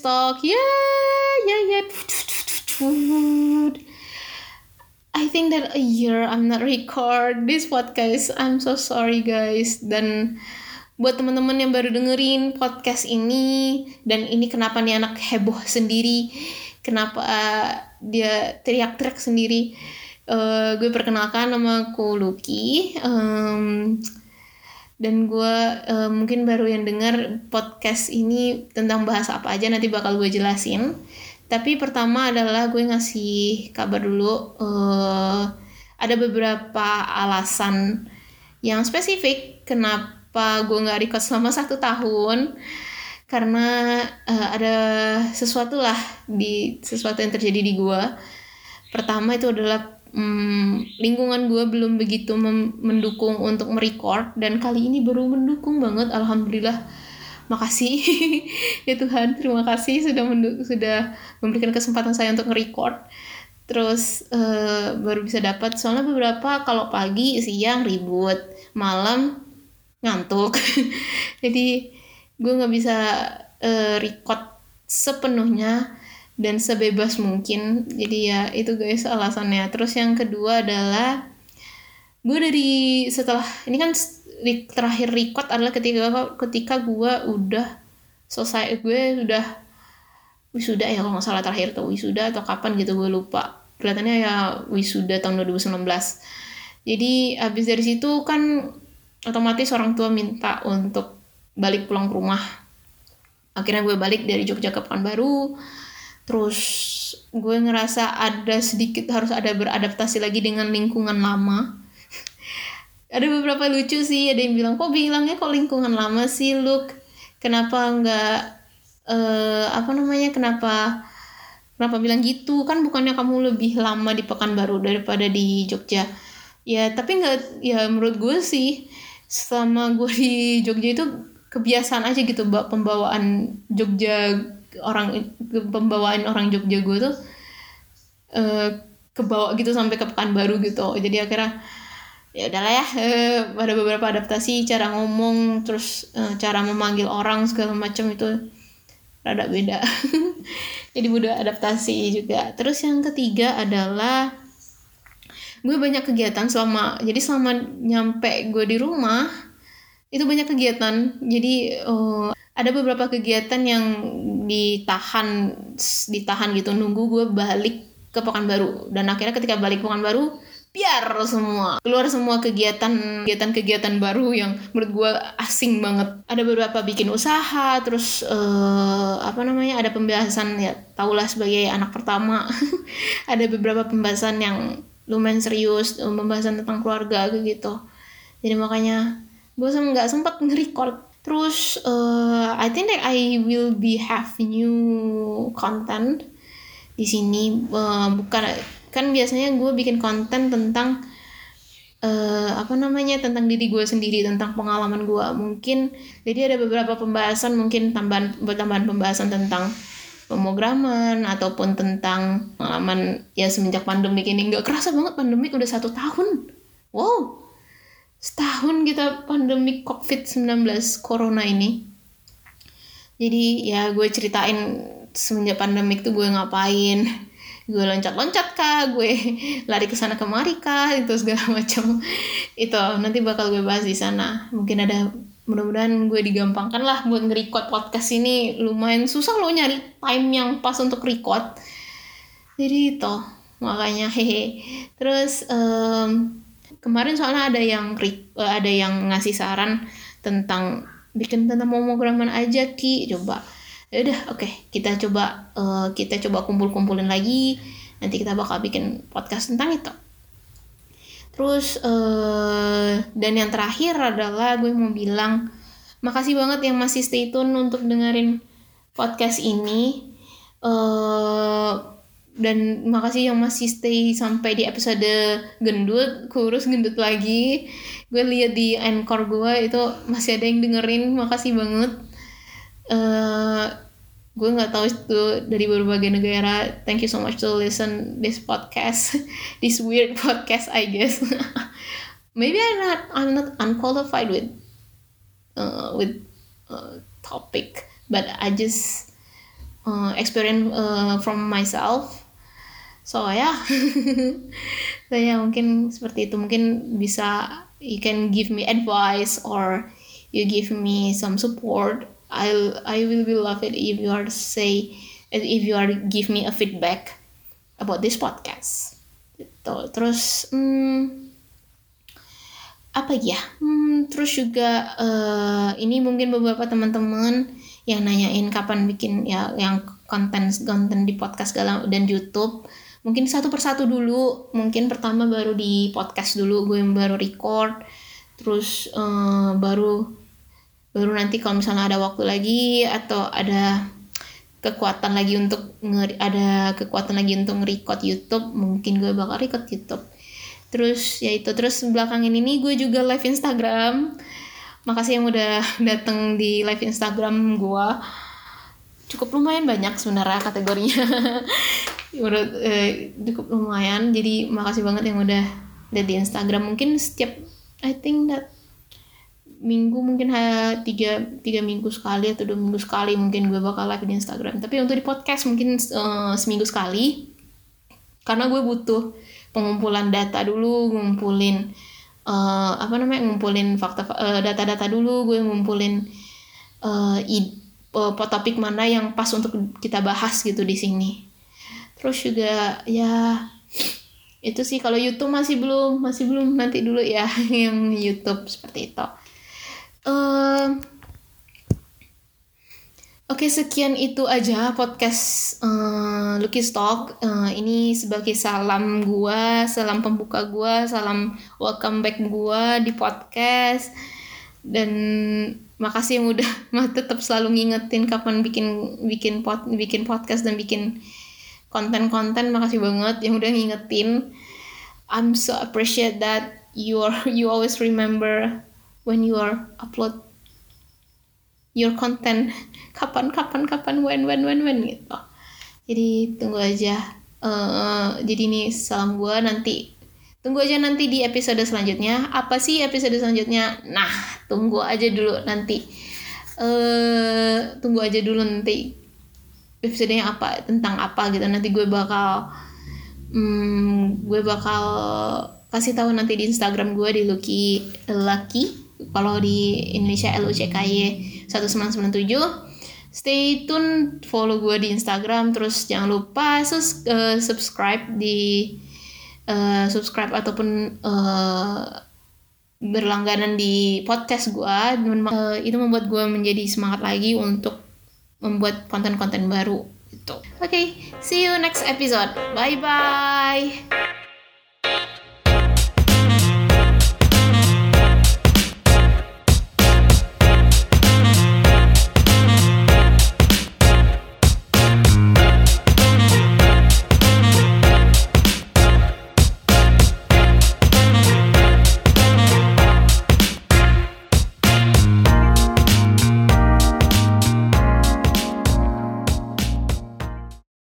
Talk. Yeah, yeah, yeah. I think that a year I'm not record this podcast. I'm so sorry guys. Dan buat teman-teman yang baru dengerin podcast ini dan ini kenapa nih anak heboh sendiri, kenapa uh, dia teriak-teriak sendiri. Uh, gue perkenalkan nama aku Lucky. Um, dan gue uh, mungkin baru yang dengar podcast ini tentang bahasa apa aja nanti bakal gue jelasin. Tapi pertama adalah gue ngasih kabar dulu uh, ada beberapa alasan yang spesifik kenapa gue nggak record selama satu tahun. Karena uh, ada sesuatu lah di sesuatu yang terjadi di gue pertama itu adalah hmm, lingkungan gue belum begitu mendukung untuk merecord dan kali ini baru mendukung banget alhamdulillah. Makasih. Ya Tuhan terima kasih sudah sudah memberikan kesempatan saya untuk nge-record. Terus uh, baru bisa dapat soalnya beberapa kalau pagi siang ribut malam ngantuk. Jadi gue nggak bisa uh, record sepenuhnya dan sebebas mungkin. Jadi ya itu guys alasannya. Terus yang kedua adalah gue dari setelah ini kan terakhir record adalah ketika ketika gue udah selesai gue udah wisuda ya kalau nggak salah terakhir tuh wisuda atau kapan gitu gue lupa. Kelihatannya ya wisuda tahun 2019 jadi abis dari situ kan otomatis orang tua minta untuk balik pulang ke rumah. Akhirnya gue balik dari Jogja ke Pekanbaru terus gue ngerasa ada sedikit harus ada beradaptasi lagi dengan lingkungan lama. Ada beberapa lucu sih ada yang bilang kok bilangnya kok lingkungan lama sih? Look kenapa nggak uh, apa namanya kenapa kenapa bilang gitu? Kan bukannya kamu lebih lama di Pekanbaru daripada di Jogja. Ya tapi nggak ya menurut gue sih selama gue di Jogja itu kebiasaan aja gitu pembawaan Jogja orang pembawaan orang Jogja gue tuh uh, kebawa gitu sampai ke Pekanbaru gitu. Jadi akhirnya ya udahlah ya uh, ada beberapa adaptasi cara ngomong terus uh, cara memanggil orang segala macam itu rada beda. Jadi udah adaptasi juga. Terus yang ketiga adalah gue banyak kegiatan selama jadi selama nyampe gue di rumah itu banyak kegiatan. Jadi uh, ada beberapa kegiatan yang ditahan ditahan gitu nunggu gue balik ke Pekanbaru. Dan akhirnya ketika balik Pekanbaru biar semua keluar semua kegiatan kegiatan kegiatan baru yang menurut gue asing banget. Ada beberapa bikin usaha terus uh, apa namanya ada pembahasan ya tahulah sebagai anak pertama. Ada beberapa pembahasan yang lumayan serius pembahasan tentang keluarga gitu. Jadi makanya gue nggak sempat nge-record Terus uh, I think that I will be have new content di sini. Uh, bukan kan biasanya gue bikin konten tentang uh, apa namanya tentang diri gue sendiri tentang pengalaman gue mungkin jadi ada beberapa pembahasan mungkin tambahan tambahan pembahasan tentang pemrograman ataupun tentang pengalaman ya semenjak pandemi ini. Nggak kerasa banget pandemi udah satu tahun. Wow setahun kita pandemi COVID-19 corona ini. Jadi ya gue ceritain semenjak pandemik tuh gue ngapain. Gue loncat-loncat kah, gue lari ke sana kemari kah, itu segala macam. Itu nanti bakal gue bahas di sana. Mungkin ada mudah-mudahan gue digampangkan lah buat nge-record podcast ini lumayan susah loh nyari time yang pas untuk record jadi itu makanya hehe terus um, kemarin soalnya ada yang eh, ada yang ngasih saran tentang bikin tentang momograman aja ki. Coba. Ya udah oke. Okay, kita coba uh, kita coba kumpul-kumpulin lagi. Nanti kita bakal bikin podcast tentang itu. Terus uh, dan yang terakhir adalah gue mau bilang makasih banget yang masih stay tune untuk dengerin podcast ini. Uh, dan makasih yang masih stay sampai di episode gendut kurus gendut lagi. Gue lihat di anchor gue itu masih ada yang dengerin makasih banget. Uh, gue nggak tahu itu dari berbagai negara. Thank you so much to listen this podcast. This weird podcast I guess. Maybe I'm not I'm not unqualified with uh, with uh, topic. But I just uh, experience uh, from myself. So ya. Yeah. so ya yeah, mungkin seperti itu. Mungkin bisa you can give me advice or you give me some support. I'll I will be love it if you are say if you are give me a feedback about this podcast. Gitu. Terus hmm, apa ya? Hmm, terus juga uh, ini mungkin beberapa teman-teman yang nanyain kapan bikin ya yang konten konten di podcast dan YouTube. Mungkin satu persatu dulu. Mungkin pertama baru di podcast dulu gue yang baru record. Terus uh, baru baru nanti kalau misalnya ada waktu lagi atau ada kekuatan lagi untuk ada kekuatan lagi untuk nge-record YouTube mungkin gue bakal record YouTube. Terus ya itu. Terus belakangan ini gue juga live Instagram makasih yang udah dateng di live Instagram gue cukup lumayan banyak sebenarnya kategorinya. Udah eh, cukup lumayan. Jadi makasih banget yang udah ada di Instagram. Mungkin setiap I think that minggu mungkin tiga tiga minggu sekali atau dua minggu sekali mungkin gue bakal live di Instagram. Tapi untuk di podcast mungkin uh, seminggu sekali. Karena gue butuh pengumpulan data dulu ngumpulin uh, apa namanya ngumpulin fakta uh, data-data dulu gue ngumpulin uh, id, uh, topik mana yang pas untuk kita bahas gitu di sini. Terus juga ya itu sih kalau YouTube masih belum masih belum. Nanti dulu ya yang YouTube seperti itu. Uh, Oke, sekian itu aja podcast uh, Lucky Stock. Uh, ini sebagai salam gua, salam pembuka gua, salam welcome back gua di podcast. Dan makasih yang udah tetap selalu ngingetin kapan bikin bikin pod, bikin podcast dan bikin konten-konten. Makasih banget yang udah ngingetin. I'm so appreciate that you are you always remember when you are upload your content. Kapan kapan kapan when when when when gitu. Jadi tunggu aja. Uh, jadi ini salam gue nanti tunggu aja nanti di episode selanjutnya. Apa sih episode selanjutnya? Nah tunggu aja dulu nanti. Uh, tunggu aja dulu nanti episodenya apa tentang apa gitu. Nanti gue bakal um, gue bakal kasih tahu nanti di Instagram gue di Lucky Lucky kalau di Indonesia L U C K Y 1997 stay tune follow gue di Instagram terus jangan lupa sus, uh, subscribe di uh, subscribe ataupun uh, berlangganan di podcast gue uh, itu membuat gue menjadi semangat lagi untuk membuat konten-konten baru itu oke okay, see you next episode. Bye bye